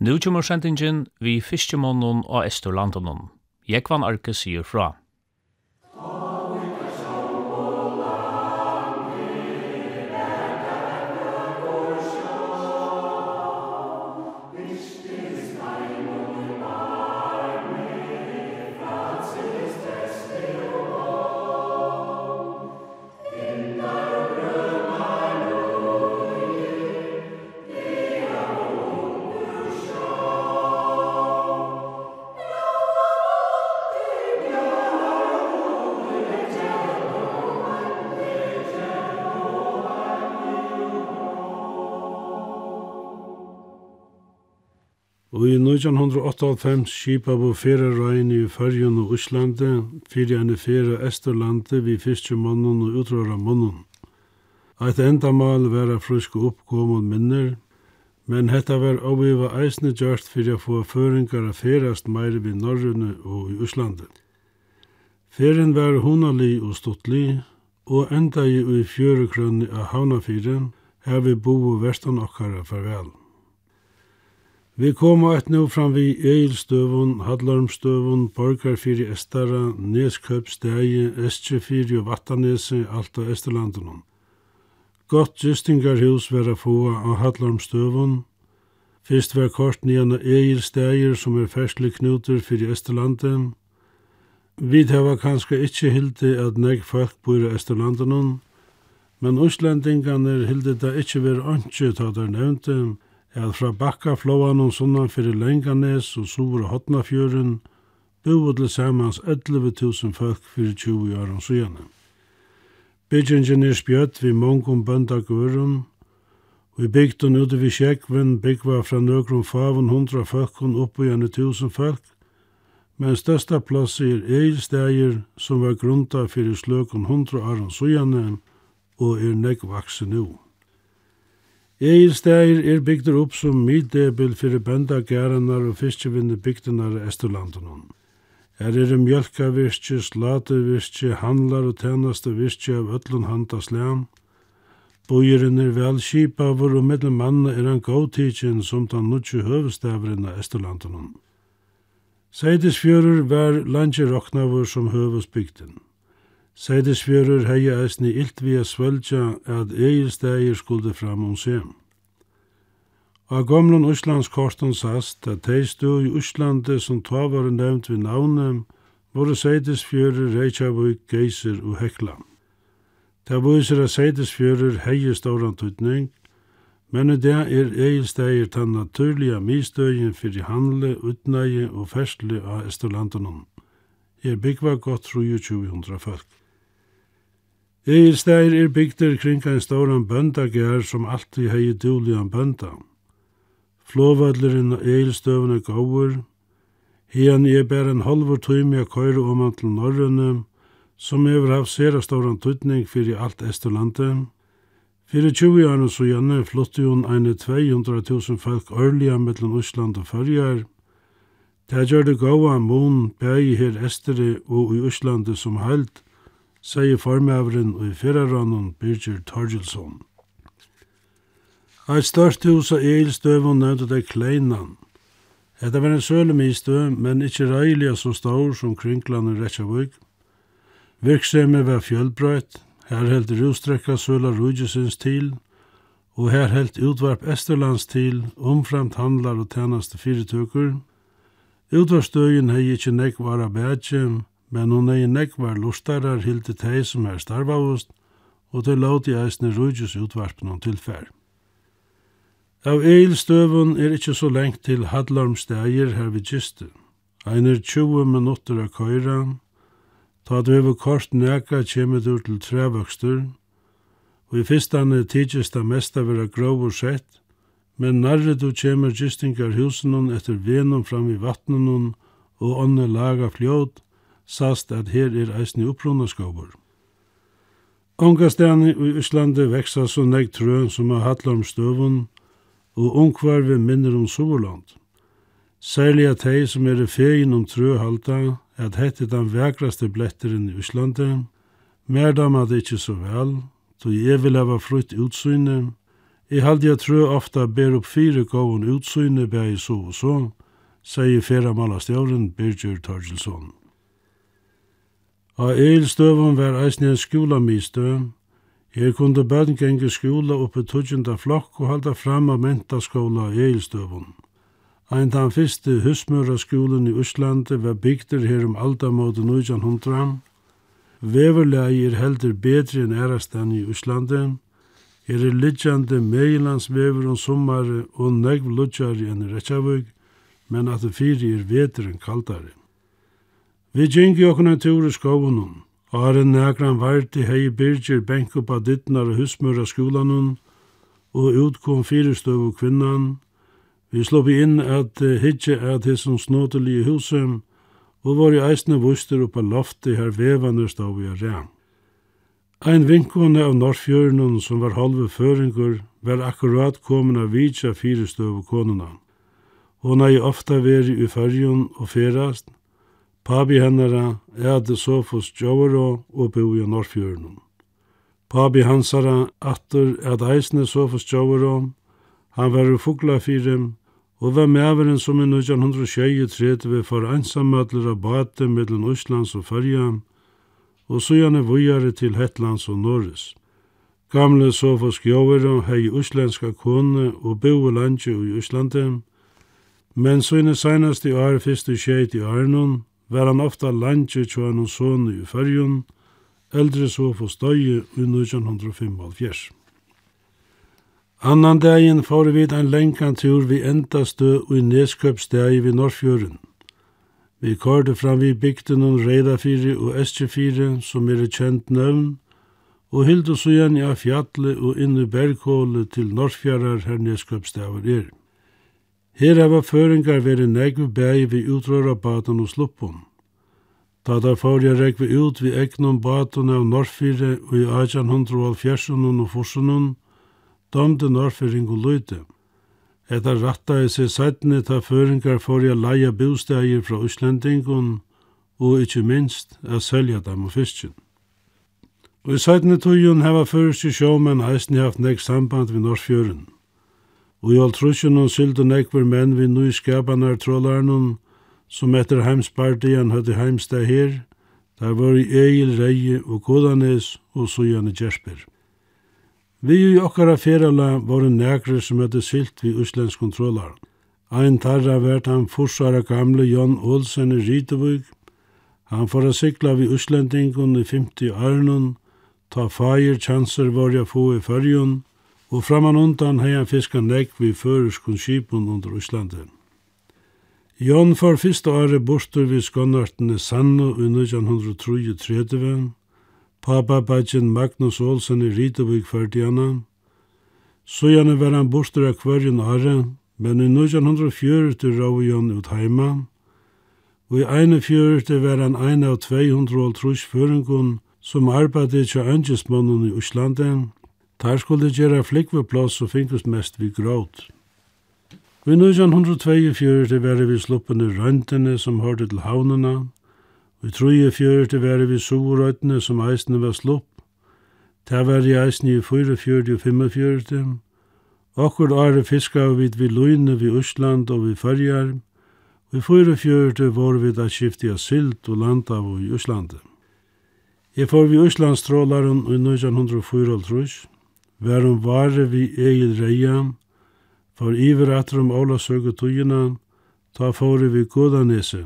Nú kjumur sendingin vi fiskjumónun og Esturlandunum. Jekvan Arke sier fra. 1998 skipa på ferarøyen i Førjun og Øslande, fyrir enn fera Esterlande vi fyrste mannen og utrøra mannen. Eit endamal vera fruske oppkommet minner, men hetta var óviva eisne gjørt fyrir a få føringar a ferast meire vi Norrøne og i Øslande. Fyrin var honalig og stuttli, og enda i fjørekrønne av Havnafyren, her vi bo vestan okkara farvel. Vi koma et nu fram vi Eilstøvun, Hadlarmstøvun, Borgarfyri Estara, Neskøp, Stegi, Estrefyri og Vattanese, alt av Esterlandunum. Gott gistingarhus vera fua av Hadlarmstøvun. Fyrst var kort nian av Eilsteger som er ferslig knutur fyrir Esterlanden. Vi hava kanska ikkje hildi at negg folk bor i Esterlandunum, men Øslendingan hildi da ikkje vera antje ta der at fra bakkaflåan og sunnan fyrir Lenganes og Suvur og Hotnafjøren búið til samans 11.000 folk fyrir 20 árum síðan. Byggingen er spjøtt vi mongum bøndagørum, og i bygden ute vi sjekven byggva fra nøkrum favun hundra folkun oppi enn tusen folk, men størsta plass er eilstegir som var grunda fyrir sløkun hundra árum síðan og er nekvaksen nu. Egilstegir er bygdur upp som middebil fyrir bøndagærenar og fiskjevinni bygdunar i Esturlandunum. Her er mjölkavirki, slatevirki, handlar og tænastavirki av öllun handaslæm. Bøyrin er vel kipavur og mellom manna er han góttíkin som ta nutju høvustæverin av Esturlandunum. Seidisfjörur var landje roknavur som høvusbygdin. Seidesfjörur hei eisni illt vi a at eilstegir skulde fram om sem. A gomlun Íslands kortan sast at tei stu i Íslandi som tva var nevnt vi navnem, voru Seidesfjörur, Reykjavík, Geysir og Hekla. Ta vísir a Seidesfjörur hei stóran tutning, men i det er eilstegir tan naturliga mistøyen fyrir handle, utnægi og fersli av Estorlandunum. Er byggva gott 2300 folk. Egilstægir er bygder kring ein stóran bøndagjær som alltid hei dulian bønda. Flåvallurinn og Egilstøvun er góur. Hian er bare en halvur tøymi a køyre oman til Norrønne, som hefur haft sera stóran tøytning fyrir alt Esturlandet. Fyrir 20 årene så gjerne flytti hun eine 200.000 folk ørliga mellom Ísland og Førjar. Det gjør det mun bægi her Esteri og i Íslandi som heilt, sier formaveren og i ferrarannon Birgir Torgilsson. Eit størst hus av eilstøvun nevnte det Kleinan. Hetta var en sølemistø, men ikkje røyliga så stor som Krinkland og Retsjavøk. Virksomhet var fjellbrøyt, her held rustrekka søla Rujusins til, og her held utvarp Esterlands til, omframt handlar og tænaste fyrirtøkker. Utvarstøyen hei ikkje nekk vara bætje, men hon ei nekvar lustarar hildi tei som er starvavust, og til lauti eisne rujus utvarpen og tilfær. Av eilstøvun er ikkje så lengt til hadlarmstegir her vid gistu. Einer 20 minutter av køyra, ta du hever kort neka kjemmet ur til trevøkstur, og i fyrstane tidsis det mesta vera grov og sett, men nærre du kjemur gistingar husen etter venum fram i vattnen og ånne laga fljót, sast at her er eisne upprunnaskapur. Ongastani i Íslandi veksa så negg trøn som er hattlar om støvun, og ungvar vi minner om Soverland. Særlig at hei som er i fegin om trø halda, at hette den vekraste bletteren i Íslandi, mer damma det ikkje så vel, så jeg vil hava frutt utsynet, Jeg halde jeg trø ofta ber opp fire gåen utsyne bæg så og så, sier fera malastjauren Birger Torgelsson. A Eilstøvun var eisne en skúlamistø. Her kunde bønn genge skjula oppi tudjunda flokk og halda fram av mentaskóla av Eilstøvun. Ein den fyrste husmøra skúlen i Úslandi var bygdur her om aldamóti 1900. Veverlegi er heldur betri enn erastan i Úslandi. Her er liggjande meilandsvever om sommari og negv lutjari enn i men at det fyri er vetri enn kaldari. Vi gengi okkur en tur i skåvunum. Aren nægran varti hei Birgir benk upp av dittnar og husmurra skúlanum og utkom fyrirstøv kvinnan. Vi sloppi inn at hitje at hisson snåtelig i husum og var i eisne vuster upp lofti her vevaner stav i arrean. Ein vinkone av Norrfjörnun som var halve føringur var akkurat komin av vidja fyrirstøv og konuna. Hon hei ofta veri i fyrjun og ferast, Pabi hennara Ede Sofus Djovero og bo i Norrfjörnum. Pabi hansara Atter det Eisne Sofus Djovero, han var i Fuglafyrem, og var meveren som i 1923 for einsamødler av bate mellom Østlands og Førja, og søgjane vujare til Hetlands og Norris. Gamle Sofus Djovero hei uslenska kone og bo i landje i Østlande, men søgne senast i år fyrst i tjeit i Arnon, var han ofta landje tjo en sonu i fyrjun, eldre så få støye i 1905. Annan dagen får vi en lenkan tur vi endastø og i Nesköpsdegi vi Norrfjøren. Vi kørte fram vi bygden om Reidafyri og Eskjefyri, som er kjent nøvn, og hildu så igjen i fjallet og inn i Berghålet til Norrfjærar her Nesköpsdeger er. Her hava føringar veri negv bægi vi utrøra baden og sluppun. Da der fórja regvi ut vi egnom baden av Norrfyre og i 1870 og forsunun, domde Norrfyring og Løyde. Etta ratta i seg sætni ta føringar fórja leia bostægir fra Íslandingun og ikkje minst a selja dem og fiskin. Og i sætni tøyun hava først i sjåmenn eisni haft negv samband vi Norrfjøren. Og i altrusjonen sylde nekver menn vi nu skapanar trålarnen, som etter heimspartien høtti heimsteg her, der var i Egil Reie og Kodanes og Sujane Gjersper. Vi i okkara ferala var en nekre som hadde sylt vi uslensk kontrollar. Ein tarra vært han forsvara gamle Jon Olsen i Rytevug. Han får a sikla vi uslendingun i 50 arnon, ta fager chanser var jeg få i fyrjun, og framan undan hei han fiskan legg vi føreskun skipun under Íslandi. Jon for fyrsta året bortur vi skonnartene Sanno i 1933, Papa Bajen Magnus Olsen i Ritevik Ferdiana. Så gjerne var han borster av kvarjen året, men i 1940 rau Jon ut heima. Og i 1941 var han ein av 200 trus føringun som arbeidde til Angesmannen i Øslandet, Der skulle gjøre flikveplass og finkust mest vi gråt. Vi 1942 var vi sluppende røntene som hørte til havnene. Vi 1943 var vi sovrøytene som eisene var slupp. Det var i eisene i 44 og 45. Akkur åre fiska vi vid Lune, vid Østland og vid Førjar. Vi 44 var vi da skiftet av silt og landa av i Østlandet. Jeg får vi Østlandstrålaren i var hon vare vi egil reian, for iver atrum om Ola søg og ta fore vi Godanese.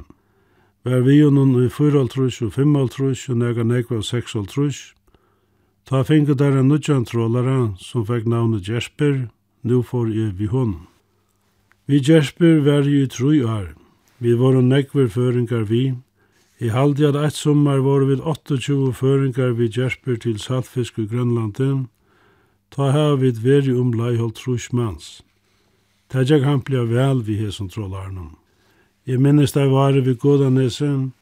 Var vi hon i 4,5 og 5,5 og nega negva 6,5. Ta finke der en nudjan trålare som fikk navnet Jesper, nu får jeg vi hon. Vi Jesper var i tru år. Vi var negver føringar vi. I halde at eit sommar var vi 28 føringar vi Jesper til Saltfisk i Grønlanden, Ta her vid veri umlai hold trus mans. Ta jeg han blir vel vi hesson trollarnum. Jeg minnes det var vi Godanesen,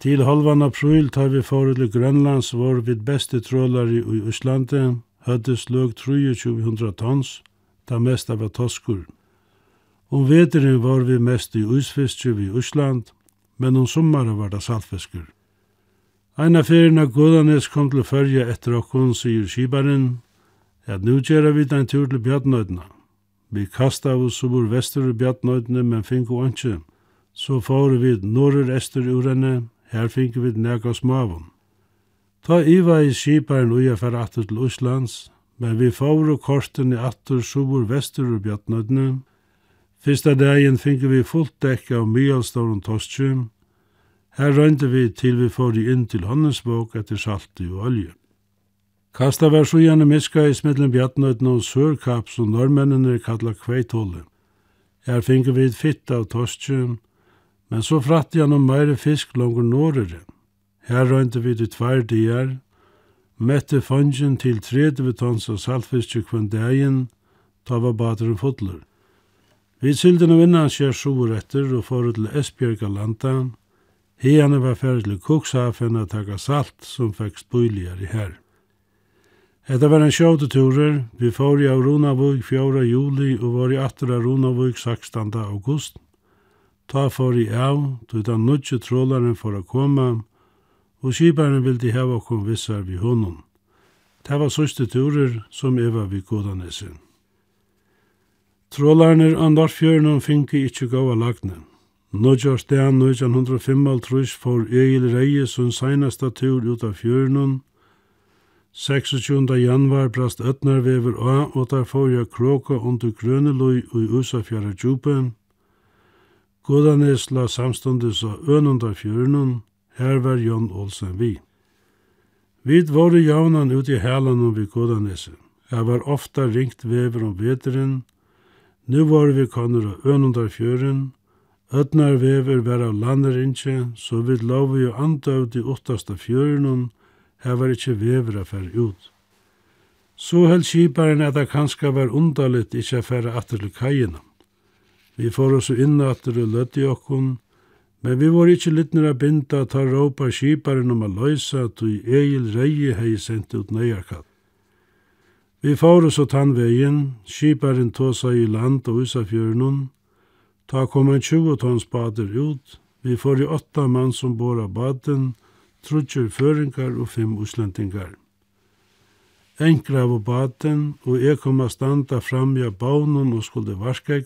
til halvan april tar vi for til Grønlands var vid beste trollar i Øslandet, hødde sløg 2300 tons, ta mest av toskur. Om vederen var vi mest i Øsfiske i Øsland, men om sommaren var det saltfiskur. Ein av ferien av Godanes kom til fyrja etter okkon, sier Skibaren, at nu gjerra vi den tur til bjartnøytene. Vi kasta oss over var vestur i bjartnøytene, men finko anki. Så fóru vi norur ester ur henne, her finko vi nega smavum. Ta iva i skiparen uja fer atur til Íslands, men vi fóru korten i atur subur vestur i bjartnøytene. Fyrsta dagen finko vi fullt dekka av mjalstorun toskjum, Her røynte vi til vi fóru inn til Hannesbók etter salti og olje. Kasta var sjøene miska i smittelen bjattnøyden og sørkaps og normennene kallar kveitholde. Her finner vi fitt av torskjøen, men så fratt jeg noen meire fisk langer nårere. Her røynte vi til tvær dier, mette fungen til 30 tons av saltfiske kvann dagen, ta var bateren fotler. Vi sylde noen innan skjer sjoer etter og forut til Esbjerga landa. Hiane var ferdig til Kukshafen a taka salt som fikk spøyligere her. Hetta var ein skjótuturur. Vi fóru av Runavik 4. juli og var i aftur av Runavik 16. august. Ta fóru i av, tog den nudje trålaren for å koma, og skiparen vildi heva okkom vissar vi honom. Det var sørste turer som eva vi godanesen. Trålarner andar Norrfjørnum finki ikkje gaua lagne. Nudje av stedan 1905 trus for Egil Reie som seinasta tur ut av fjørnum, 26. januar brast Øtnarvever a og der får jeg kråka under Grøneløy og Usafjara Djupe. Godanes la samstundis av Ønundar fjörnun, her var Jon Olsen vi. Vid våre javnan ut i hælan og vid Godanese. Jeg var ofta ringt vever om veteren. Nu var vi konur av Ønundar Fjøren. Øtnarvever var av landerinnskje, så vid lov vi jo antavd i åttasta fjørenun, her var ikkje vever a fer ut. Så held kiparen at det kanska var undalit ikkje a færa atter til kajina. Vi får oss inn atter og lødde okkun, men vi var ikkje littner a binda ta råpa kiparen om a løysa tog Egil Reie hei sendt ut nøyarkatt. Vi får oss åt han vegin, kiparen tåsa i land og usafjørnun, ta kom en 20 tons bader ut, vi får i åtta mann som bor av baden, og trutjur føringar og fem uslendingar. Enkra av baten, og jeg kom a standa framja baunen og skulde varska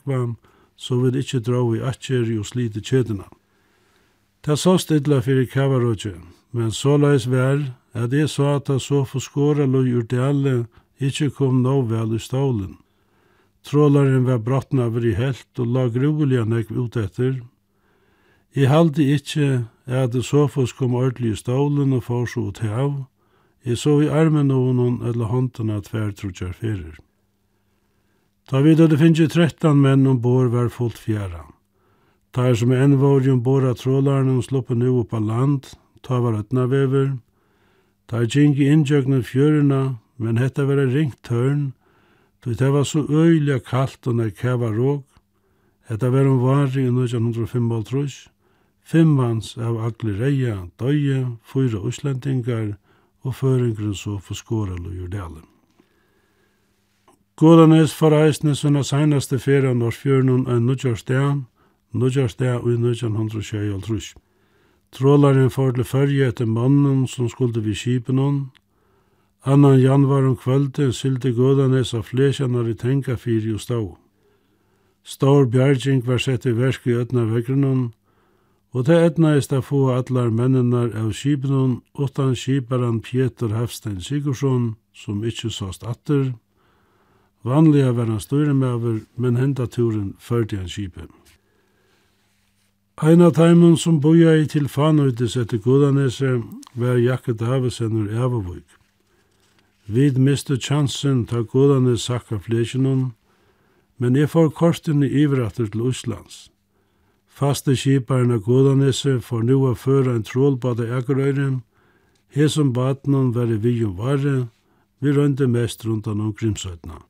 så vil ikkje dra i atjeri og slite kjedina. Ta så stidla fyrir kavarotje, men så leis vær, at jeg sa at så for skåra lo ur det alle, ikkje kom nå vel i stålen. Trålaren var brottna over i helt og la gruliga nek ut etter, Jeg halde ikkje at Sofus kom ordentlig i stålen og får så til av. Jeg så i armen og noen eller hånden av hver trutjar. Ta vid at det finnes trettan menn ombord var fullt fjæra. Ta er som enn var jo ombord av trålaren og sluppe nu oppa land, ta var ötna vever. Ta er kjeng i innjøkna fjørina, men hetta var ringt tørn, då det var så øyla kallt og nær kæva råk. Hetta var om var i 1905 Fimmans av agli reia døye, fyra uslendingar og føringren så for skåra og jordalen. Gålanes for eisne sunna seinaste fera norsfjørnun en nudjarsdean, nudjarsdea og i nudjan hundra tjei altrush. Trålaren for til fyrje etter mannen som skulde vi kipenon. Annan januar om kvölde sylde Gålanes av flesjanar i tenka fyri og stau. Stor bjarging var sett i versk i ötna vegrunnen, Og det etnaist að få allar menninar av skipnum utan skiparan Pietur Hafstein Sigursson, som ikkje sast atter. Vanliga var han styremøver, men henda turen førte han skipen. Ein av teimen som boja i til fanøytis etter Godanese var Jakke Davesen ur Evovøyk. Vid miste chansen ta Godanes sakka flesjenum, men jeg får korsten i ivratter til Øslands. Faste kiparen av Godanese får nu å føre en trålbad av Akerøyren. Hesum badnum var i vigjum varre, vi rønte mest rundt han om Grimsøtna.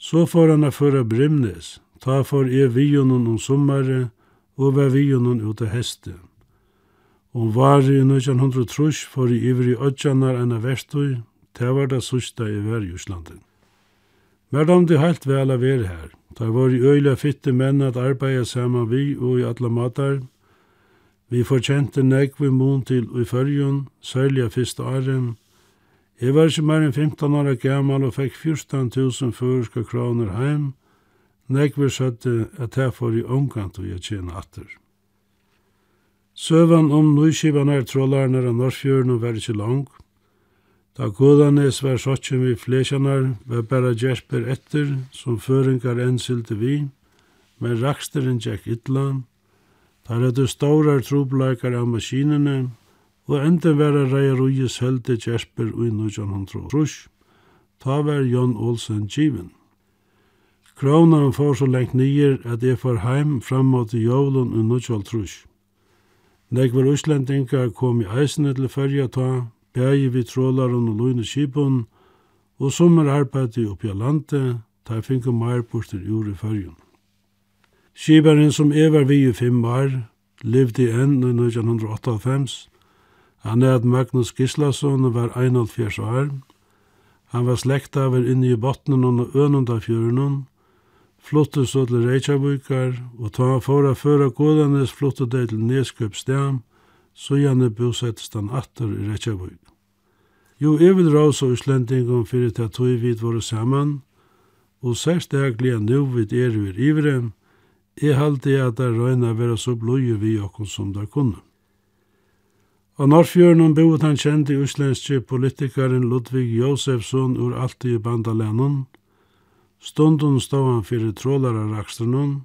Så får han å føre Brimnes, ta for e vigjum om sommare, og var vigjum ut av heste. Om var i 1903 får i ivri ødjanar enn av Vestøy, det var det sørste i Værjuslanden. Men om det helt vel å være her, Det var øyla fitte menn at arbeida saman vi og i alla matar. Vi fortjente nekk vi mun til i fyrjun, særlig fyrsta åren. Jeg var ikke mer enn 15 år gammal og fikk 14.000 000 føreska kroner heim. Nekk søtte at jeg får i omkant og jeg tjene atter. Søvan om nyskivanar trollarnar av Norsfjøren var ikke langt. Da Godanes var sottjen vi flesjanar, var bara Jesper etter, som føringar enn sildi vi, men raksteren gikk idlan. Da redde staurar trobleikar av maskinene, og enden var a reia ruies helde Jesper ui nujan hon trus. Ta var Jon Olsen given. Kronan får så lengt nyer at jeg får heim fram mot jovlen ui nujan trus. Nekvar uslendingar kom i eisene til fyrja ta, bægi vi trålaren og løgne skipun, og sommer arbeidde oppi av landet, ta finnk meir borster ur i fyrjun. Skibaren som evar vi i fem år, levde enn i 1998. Han er at Magnus Gislason var 41 år. Han var slekta over inni i bottnen og ønunda fjørunnen, flottet så til Reykjavíkar, og ta han for å føre godanes flottet til Neskøpstam, Søgjane bosettest han atter i Reykjavík. Jo, jeg vil rausa Øslendingum fyrir til at tog vid våre saman, og særst daglig at nu vid er vi ivre, jeg halde at det røyna vera så blodje vi okkur som der kunne. Av Norrfjörnum boet han kjent i uslenske politikaren Ludvig Josefsson ur alltid i bandalennon, Stundun stod han fyrir trålararakstrenon,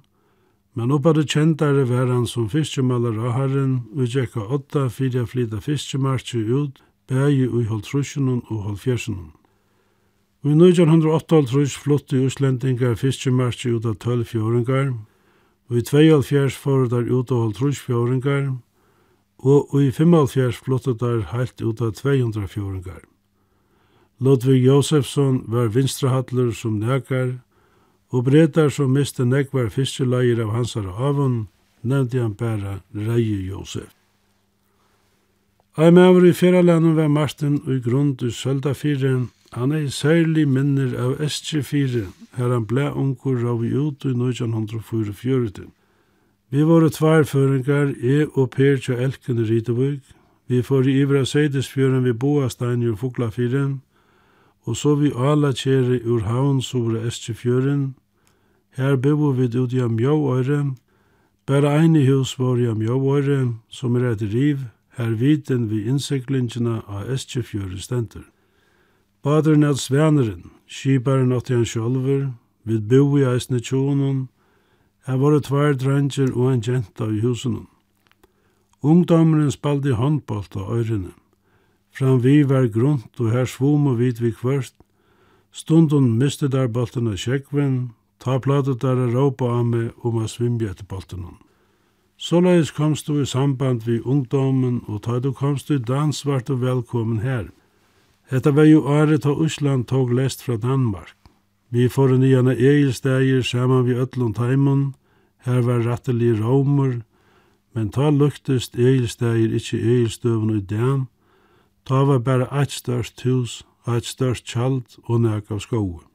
Men oppa det kjentare var han som fiskemalar av herren, og tjekka åtta fyrir a flyta fiskemarkje ut, bægi ui halvtrusjonen og halvfjersjonen. Og i 1908 flotte uslendingar fiskemarkje ut av 12 fjoringar, og i 2004 fyrir der ut av halvtrus fjoringar, og i 55 flotte der heilt ut av 200 fjoringar. Lodvig Josefsson var vinstrahattler som nekar, og bretar som miste nekvar fiskeleier av hansara avun, nevnte han bæra Reie Josef. Ei maver i fjerralandet var Martin og i grund i Søldafire, han er særlig minner av SG4, her han ble unkur av i ut i 1944. Vi var tvær føringar, jeg og Per til Elken i Ritevøk, vi får i Ivra Seidesfjøren ved Boastein i Fuglafire, og så vi ala kjere ur havn sobre SG4, Her bebo vi ut i Mjøvøyre. Bare ein i hus var i Mjøvøyre, som er et riv, her viten vi innsiklingene av Eskjefjøre stenter. Baderen er sveneren, skiparen åtti han sjølver, vi bo i eisne tjonen, her var det tvær dranger og en jenta i husen. Ungdommeren spalte håndbolt av øyrene. Fram vi var grunt og her svom og vid vi kvørst, Stundun miste der bolten av Ta platet der er råpa av meg om å svimbi etter boltenon. Såleis komst du i samband vi ungdomen, og ta du komst du i dans vart du velkommen her. Hetta var jo året ta Usland tog lest fra Danmark. Vi får en nyan egilsteger saman vi ötlund taimun, her var rattelig romer, men ta luktest egilsteger ikkje egilstøvun i dan, ta var bare eit størst hus, eit størst kjald og nek av skoet.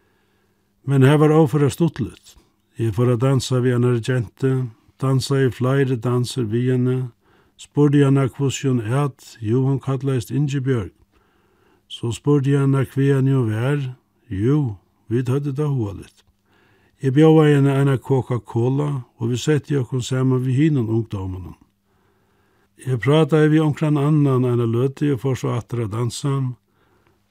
Men her var avføra stuttlut. Jeg får a dansa vi en argente, dansa i flere danser vi henne, spurdi henne hos hun et, jo hun kallaist Ingebjørg. Så spurdi henne hvi henne jo vær, jo, vi hadde da hoa litt. Jeg bjava henne ena Coca-Cola, og vi sette jokken saman vi hinnan ungdomen. Jeg prata vi omkran annan ena løte, jeg for så atra dansa.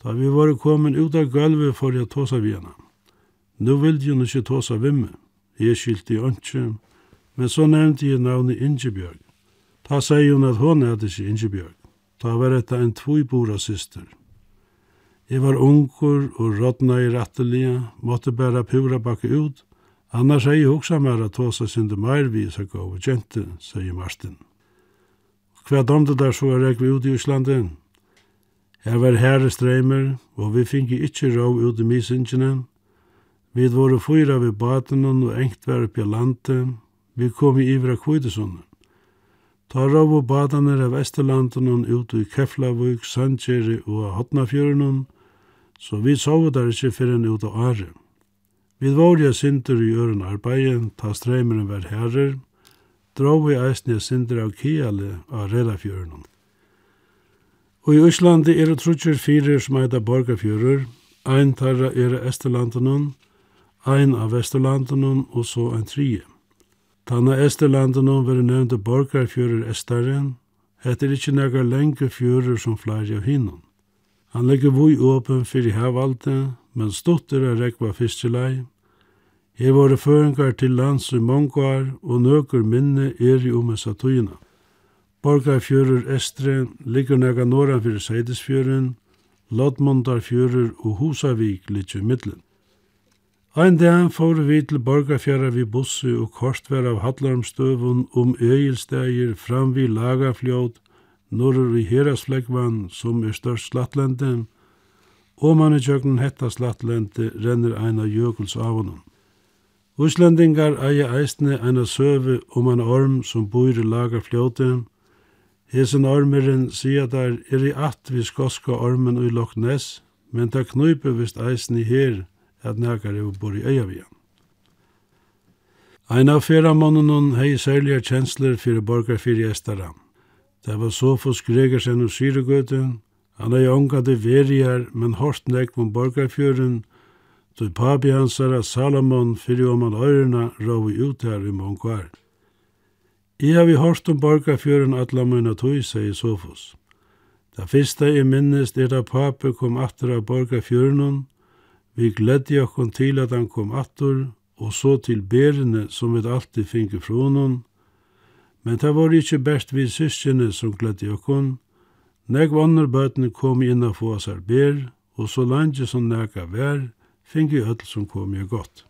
Da vi var kommet ut av gulvet for jeg tåsa vi henne. Nu vildi hun ikke tåsa vimme. Jeg skyldte i ønske, men så nevnte jeg navnet Ingebjørg. Ta sier hun at hun er ikke Ingebjørg. Ta var etta en tvojbora syster. Jeg var unger og rådna i rattelige, måtte bæra pura bakke ut, annars er jeg hoksa mer at tåsa synde meir vi så gav og kjente, sier Martin. Hva domte der så er jeg ut i Íslandi? Jeg var herre streimer, og vi finge ikke rå ut i misingene, Vi var fyra ved batenon og engt var oppi landet. Vi kom i ivra kvitesund. Ta rav og badaner av Esterlanden ut i Keflavuk, Sandjeri og Hotnafjøren, så vi sov der ikke fyrir enn ut av Are. Vi var jo sinter i øren arbeidet, ta streimeren var herrer, drog vi eisne sinter av Kiale av Redafjøren. Og i Íslandi er det trutjer fire som heter Borgafjører, ein tarra er Esterlanden, og ein av Vesturlandunum og så ein trie. Tanna Esterlandunum verður nevnda borgarfjörur Estaren, hette er ikkje nega lenge fjörur som flere av hinnom. Han legger vui åpen fyrir havalde, men stotter er rekva fiskelei. Her var det føringar til lands i mongar, og nøkur minne er i omessa tøyina. Borgarfjörur Estre ligger nega norra fyrir Seidesfjörun, Lodmondarfjörur og Husavik ligger i middelen. Ein dag fóru vi til Borgarfjara vi bussi og kortver av Hallarmstøvun om Egilstegir fram vi Lagafljót, norrur i Herasflegvan som er størst slattlendi, og man i tjøkken hetta slattlendi renner av jökuls av honom. Úslendingar eia eisne av søve om ein orm som bor i Lagafljóti. Hesen ormeren sier der er i at vi skoska ormen og Loch Ness, men ta knuipe vist eisne her, at nekar er bor i øya vi Ein av feramannunnen hei særlige kjensler fyrir borgar fyrir estara. Det var Sofus Gregersen og Syregøten, han hei ångade verier, men hårst nek om borgarfjøren, då papi hansara Salomon fyrir om han øyrena rau ut her i mångkvar. I har vi hørt om borgarfjøren atla munna tog, sier Sofus. Det fyrsta i minnest er da papi kom atter av borgarfjøren, Vi gledde okkon til at han kom attor, og så til berene som vi alltid finke fra honom. Men det var ikkje best vi syskjene som gledde okkon. Nek vannar bøtene kom inn og få oss her ber, og så langt som neka vær, finke ødel som kom jo godt.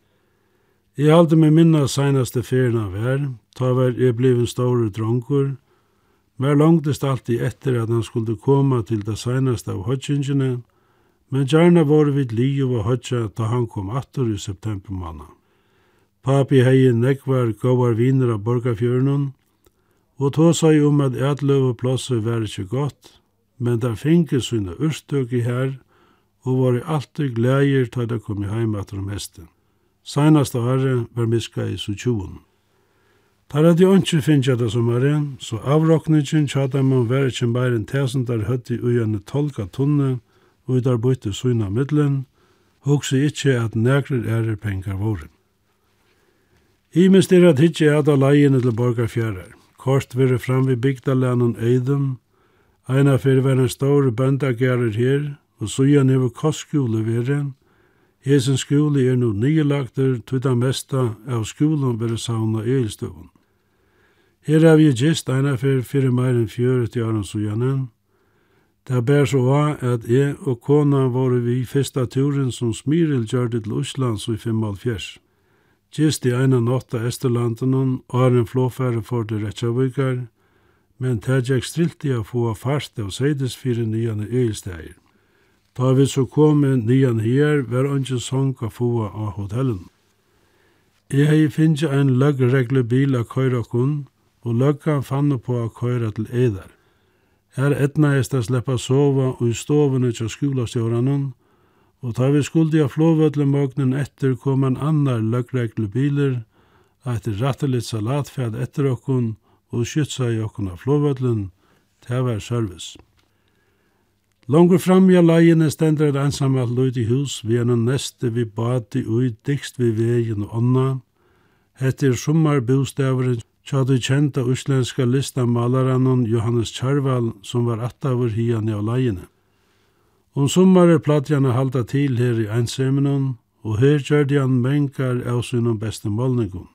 Jeg halte meg minna seinaste ferien av vær, ta vær jeg bliv en store dronkur, men langtist alltid etter at han skulle koma til det seinaste av hodgjengene, og men gjerne var vi li og høtja da han kom atter i september manna. Papi hei nekvar gavar viner av borgarfjörnun, og tå sa jo om at etløv og plåse var ikke godt, men der finke sunne urstøk i her, og var i alltid glæger til det kom i heim atter om hesten. Seinast av herre var miska i su tjoen. Tar at jeg ikke finner det som er en, så avrokningen tjata man var ikke bare en tesen der høtti ui enn tolka tunne, og i der bøyte søgna middelen, hugsa ikkje at nekrar ærer pengar vore. I minst er at hitje at av leiene til borgarfjærar. Kort vire fram vi bygdalænen Eidum, eina fyrir var en stor bøndagærer her, og søgjan hever kostskjule vire. Hesen skule er nu nylagter, tuta mesta av skolen vire sauna eilstøvun. Her har vi gist eina fyrir fyrir meir enn 40 år søgjanen, Det ber så var at jeg og kona var vi fyrsta turen som Smyril gjør til Oslands i 55. Gist i ena natt av Esterlanden og har en flåfære for det Retsjavukar, men det gikk strilt i å få fast av seides fire nyane eilsteir. Da vi så kom nyan her, var ikke sånn å få av hotellen. Jeg har finnet en løggregle bil av køyrakun, og løggan fann på å køyre til eder. Her etnaist a sleppa sova og i stovene til skolastjóranon, og da vi skuldi a flåvöllumögnen etter kom en annar lögreglu biler, eit rattelit salatfæd etter okkun og skytsa i okkun av flåvöllun, ta var service. Longur fram i leiene stender et ensamalt løyd i hus, vi er noen neste vi bati ui dikst vi vegin og ånda. Hette er Tja du kjenta uslenska lista malaranon Johannes Kjærval som var attavur hian i alaiene. Om sommar er platjana halda til her i einsemenon, og her gjørdi han mengar av sunnum beste målningum.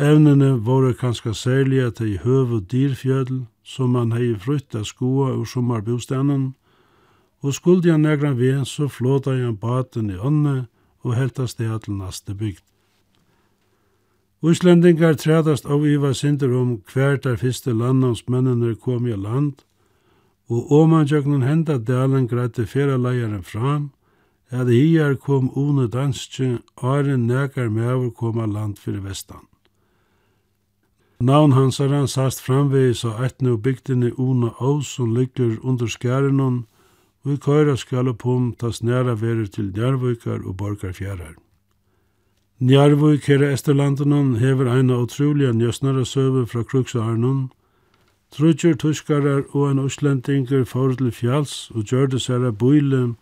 Evnene våre kanska særlige til høv og dyrfjødl, som han hei frutta skoa ur sommarbostenen, og skuldi han negra ved, så flåta han baten i ånne og helta steg til naste bygd. Íslendingar trædast av Iva Sinter om hver der fyrste landnámsmennene kom i land, og åmanjøknen henda dalen greite feraleieren fram, at hier kom une danske, åren nekar mever koma land fyrir vestan. Navn hans er han sast framvegis av etne og bygdene Una Ås som ligger under skærenon, og i køyra skal tas næra verer til Djervøykar og Borgarfjærar. Njarvøk her i Esterlandenon hever eina utrolige njøsnare søve fra Kruksarnon. Trudger tuskarar og en uslendinger for til fjalls og gjør det særa bøyle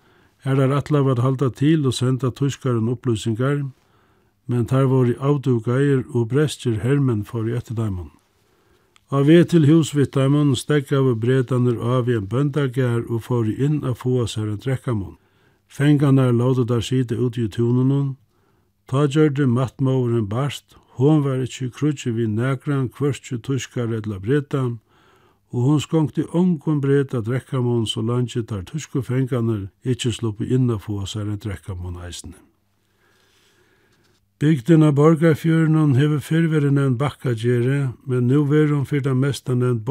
er der atlav at halda til og senda tuskaren opplysningar, men tar var i og brestjer hermen for i etterdaimon. Av vi til husvittaimon stegg av bredaner av i en bøndagær og får inn av få seg en drekkamon. Fengarna er laudet der sida ut i tunenon, Ta gjørde mattmåren barst, hon var ikkje krutje vi nægran kvørstje tuskar edla bretan, og hon skongti ongon breta drekkamon så langt tar tusku fenganer ikkje sluppe inna få seg en drekkamon eisne. Bygden av Borgarfjøren hever fyrveren veri bakkagjere, men nu veri hon fyrr mestan mesta nevnt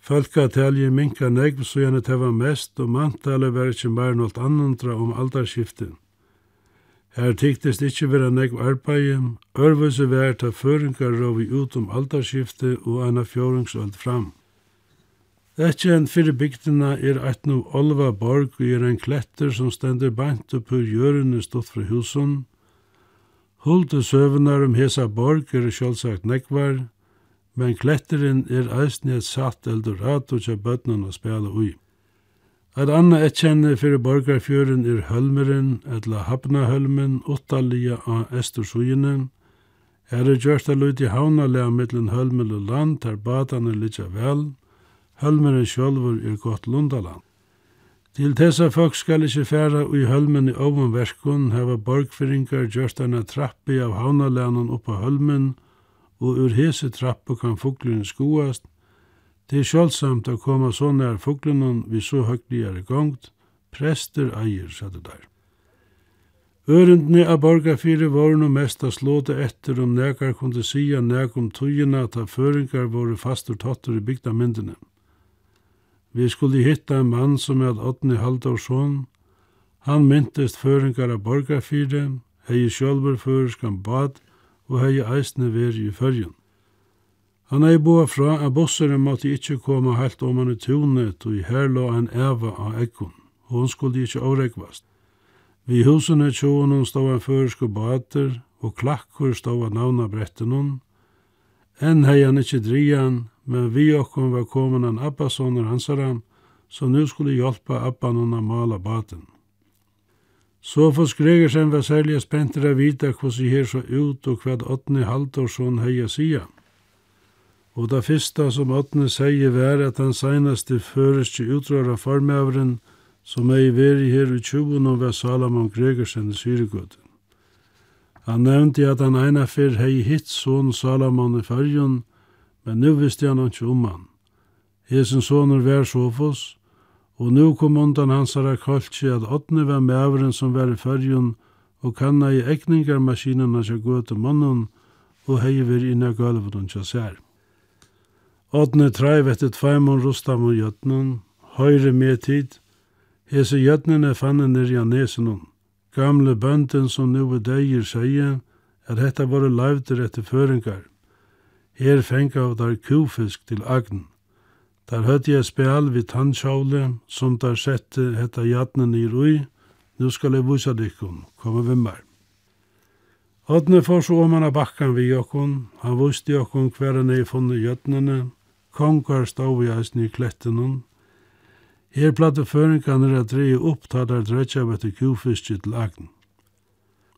Falka talje minka negv så gjerne teva mest, og mantale var ikkje meir nålt annandra om aldarskiftet. Her tyktist ikkje vera negv arbeid, ørvise vær ta føringar rovi ut om aldarskifte og anna fjåringsöld fram. Ekkje enn fyrir bygdina er eit nu Olva Borg og er ein kletter som stendur bant upp ur jörunni stått fra husun. Hulde søvnar om hesa Borg er sjálfsagt negvar, men kletterin er eisni et satt eldorado tja bøtnan å spela ui. Et anna etkjenne fyrir borgarfjøren er hølmeren, etla hapnahølmen, åttalia av Estersuginen. Her er gjørst av løyt i mittlen hølmel og land, der badane litja vel. Hølmeren sjolvur er gott lundaland. Til tessa folk skal ikkje færa ui hølmen i oven verskun heva borgfyringar gjørst anna trappi av havnaleganen oppa hølmen, og ur hese trappu kan fuglun skoast, Det er sjølsamt å komme så nær fuglunnen vi så høytligere gongt, prester eier, sætte der. Ørendene av borgarfire var no mest a slåte etter om nekar kunde sia nek om tøyina ta føringar våre fastur tattur i bygda myndene. Vi skulle hitta en mann som er Odni Haldorsson. Han myntest føringar av borgarfire, hei sjølver føreskan bad og hei eisne veri i fyrjun. Han hei boa fra at bossere måtte ikkje koma heilt om han i tunet, og i her la han eva av eggun. Hon skulle ikkje avrekvast. Vi husen tjoen hon stod en føresko bater, og klakkur stod av navna bretten hon. Enn hei han ikkje drian, men vi okkom var komin en Abbasoner hansaram, så nu skulle hjelpa Abban hon a mala baten. Sofus Gregersen var særlig spenter vita vita hvordan her så ut og hva Otni Haldorsson heia sida. Og det første som Åtne sier var at han seneste til utrøra formøveren som er i veri her i 20 var Salomon Gregersen i Syregøtten. Han nevnte at han eina fyr hei hitt son Salomon i fyrjun, men nu visste han ikke om han. Hesen soner vær Sofos, og nu kom undan hans herra koltsi at åttne var mævren som var i fyrjun, og kanna i ekningarmaskinen hans jeg gøte mannen, og hei vir inna gulvet hans sær. Ådne treiv etter tveimon rustam og jötnen, høyre med tid, hese jötnen er fanne nirja nesenon. Gamle bønden som nu er deir sier, er hetta våre leivder etter føringar. Her fenga av der kufisk til agn. Der høyde jeg spjall vid tannsjåle, som der sette hetta jötnen i rui, nu skal jeg vusa dikkon, komme mer. Ådne får så om han av bakkan vi jokkon, han vusti jokkon hver enn ei funne jötnene, Kongar stod i eisen i. Her platte føringene er at dreie opp ta der dredja av etter til agn.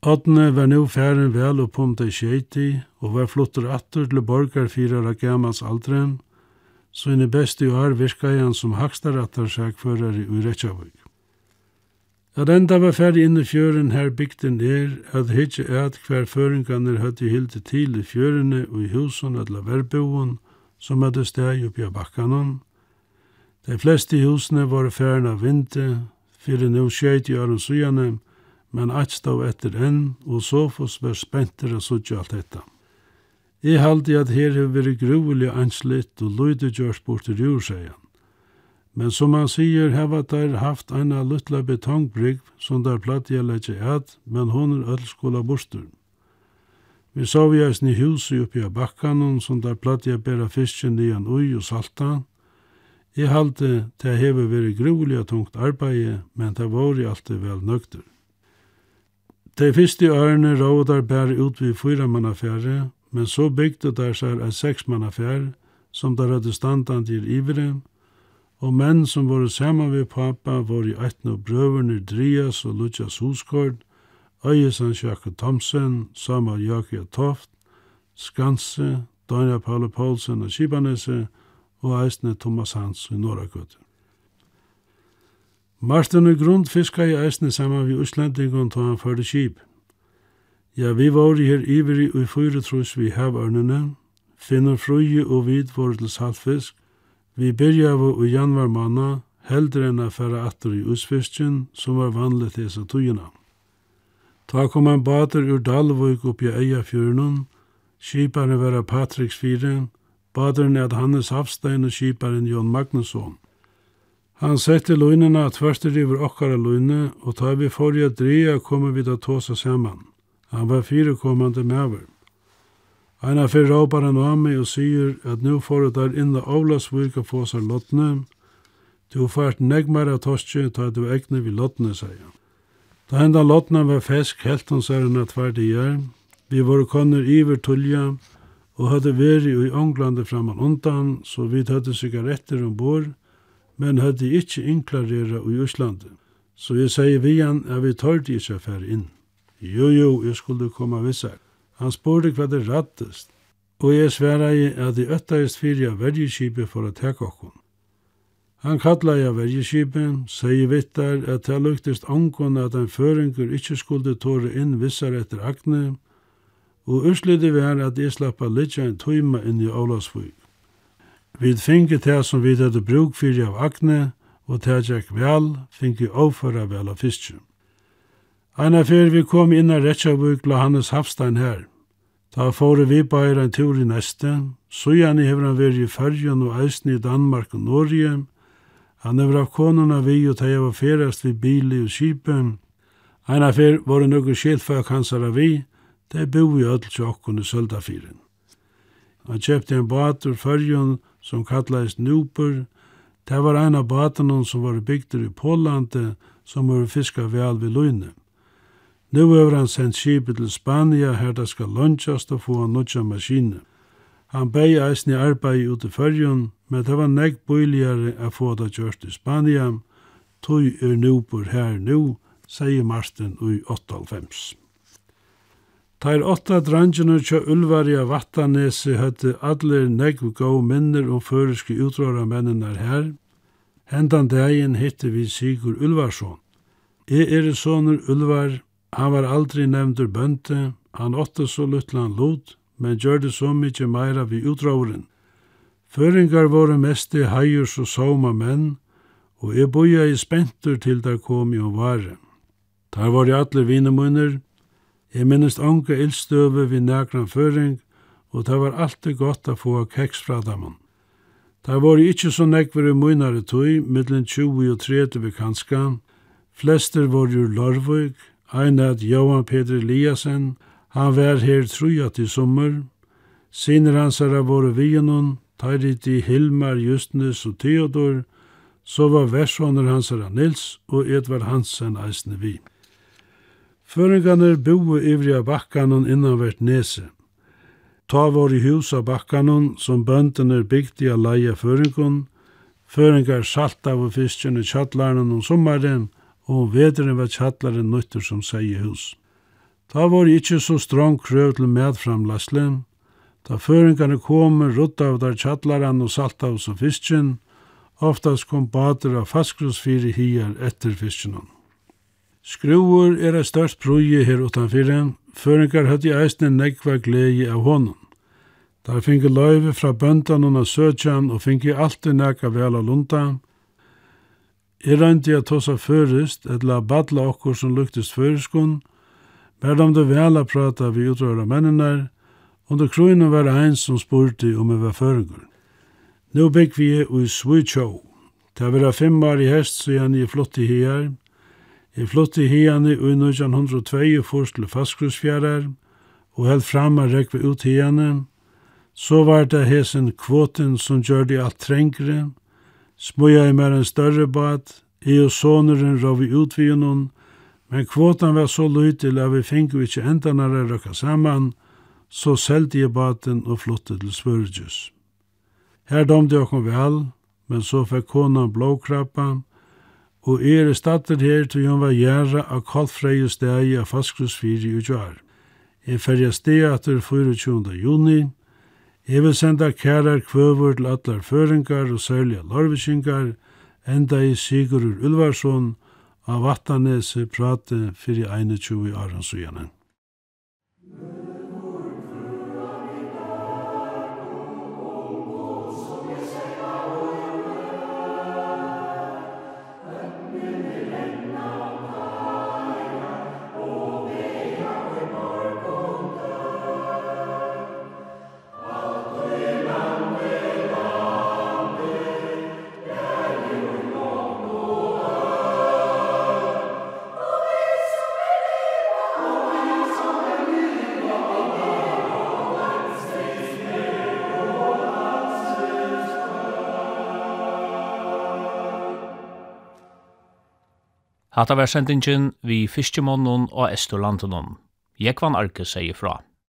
Åttene var nå færen vel og pumte i skeiti, og var flotter atter til borgar fyra av gammals aldren, så inne beste i år virka han som hakstarattar sækfører i Retsjavik. At enda var færi inn i fjøren her bygden er, at hitje er at hver føringan er hildi til i fjørene og i husen at la verboen, som hadde steg oppi av bakkanen. De fleste husene var færen av vinter, fyrir nu skjeit i øren sujane, men eit stav etter enn, og Sofos var spenter av sudja alt dette. Jeg halde at her har vært gruvelig anslitt og løyde gjørs bort til jord. Men som han sier, heva der haft eina luttla betongbrygg som der platt jeg legger et, men hun er ødelskola bortur. Vi så vi eisen i huset oppi av bakkanen, som der platt jeg bæra fisken lian ui og salta. Jeg halte det hever veri grulig og tungt arbeid, men det var i alltid vel nøgter. De fyrste ørene råd der bæra ut vid fyra mannafjære, men så bygde der seg en seks mannafjære, som der hadde standant i ivre, og menn som var saman við pappa var i etne og brøverne Drias og Lujas huskord, Øyesen Sjakke Thomsen, Samuel Jørgjør Toft, Skanse, Danja Paule Poulsen og Kibanese, og eisne Thomas Hans i Norragøtte. Martin og Grund fiska i eisne saman vi Øslandingon ta han fyrir kip. Ja, vi var her iveri og i fyrir trus vi havørnene, finner fruje og vid vore til saltfisk, vi byrja av i januar manna, heldre enn affæra atter i usfisken, som var vanlig til disse tøyene. Ta kom en bater ur Dalvøk oppi eia fjörnum, skiparen vera Patriks Fyre, baderen er Hannes Hafstein og skiparen Jon Magnusson. Han sette løgnene at tverster river okkara løgne, og ta vi forrige dreia kommer vi da tåsa saman. Han var fyrekommande maver. Eina fyrir råpar han av meg og sier at nu får du der inna avlasvurk og få seg lottne. Du fært negmar av toske, ta du egne vi lottne, sier han. Da enda lotna var fesk helt hon sørna tvær. Vi var konner iver tullja, og hadde veri i Ånglande framan undan, så vi hadde sigaretter ombord, men hadde ikkje inklarera i Øslande. Så jeg sier vi han, er vi tørde ikkje affær inn. Jo, jo, jeg skulle komme vissar. Han spurte hva det rattest, og jeg sverai at jeg øttaist fyrir vergeskipet for å teka okkon. Han kallaði av verjeskipen, segi vittar at det luktist angon at en føringur ikkje skulde tåre inn vissar etter akne, og urslidi var at jeg slappa litja en tøyma inn i Olavsvøy. Vi fingi det som vi hadde bruk fyrir av agne, og det gikk vel, fingi overføra vel av fiske. Einar fyrir vi kom inn av Retsjavuk la Hannes Hafstein her. Ta fóru vi bæra en tur i neste, så gjerne hever han i Fyrjun og eisen i Danmark og Norge, Han hefur av konuna vi og teg hefur ferast vi bili og kipe. Eina fer voru nokkur skilfag hansara vi, teg i öll tjokkun i Söldafyrin. Han kjøpte en bat ur fyrjun som kallaist Nuper. Det var en av baterna som var bygdur i Pålandet som var fiska vel vid Lune. Nu över han sendt skipet til Spania her det skal lunchast og få han nutja maskiner. Han bei eisen i arbeid ute i fyrjun, men det var nekk bøyligare å få det gjørst i Spania, tog er nubor her nu, sier Martin i 98. Teir åtta drangene tja Ulvari av Vattanesi høtte adler negv gau minner om føreske utråra mennene her. Hendan dagen hitte vi Sigur Ulvarsson. Jeg er sonur Ulvar, han var aldri nevndur bønte, han åtta så luttlan lot, men gjør det så mykje meira vi utråren. Føringar våre mest i heiers og sauma menn, og e boja i spentur til der kom jo vare. Der var i alle vinemunner, jeg minnest anka ildstøve vi nækran føring, og det var alltid godt å få keks fra dem. Der var i ikkje så nekver i munare tøy, middelen 20 og 30 vi kanska, flester var jo Larvøk, ein at Johan Peter Eliasen, han var her truja til sommer, Sinner hansara våre vienon, Teirit i Hilmar, Justnes og Theodor, så var versjoner hansara Nils og Edvard Hansen eisne vi. Føringarnir boe ivri av bakkanon innanvert nese. Ta var i hus av bakkanon som bøndene bygde av leia føringon, føringar salt av fisken i kjattlarnen om sommaren, og om var kjattlaren nøytter som seg i hus. Ta var ikkje så strong krøv til medframlaslen, Da føringarne kom, rutt av der tjallaran og salt av som fisken, oftast kom bader av faskrosfyri hier etter fiskenen. Skruer er det størst prøye her utanfyrir, føringar høtti eisne negva glegi av honom. Da finge løyve fra bøndan og søtjan og finge alltid neka vel av lunda. Jeg røyndi at hosa førest, et la badla okkur som luktist føreskun, Vær om det vel a prata vi utrøyra mennenar, Under krøyne var ein som spurte om jeg var føringer. Nå bygg vi i Svujtjå. Det var fem år i hest, så jeg er flott i her. Jeg flott i herne i 1902 først til Faskrusfjærer, og held fram og rekve ut herne. Så var det hesen kvoten som gjør det alt trengre. Smuja i mer en større bad, i og soneren rav vi ut vi men kvoten var så lytil at vi finko ikke enda når det røkka saman, og så selte jeg baten og flottet til Svørgjus. Her domte jeg kom vel, men så fikk konan blåkrabba, og er i stater her til hun var gjerra av kaldfreie steg av Faskrus 4 i utjør. Jeg færja steg etter 24. juni. Jeg vil senda kærar kvøver til atler føringar og særlige larvisingar, enda i Sigurur Ulvarsson av Vattanese prate fyrir 21 årens og Hatta var sendingen vi fiskjemannen og Estorlandenon. Jekvan Arke sier fra.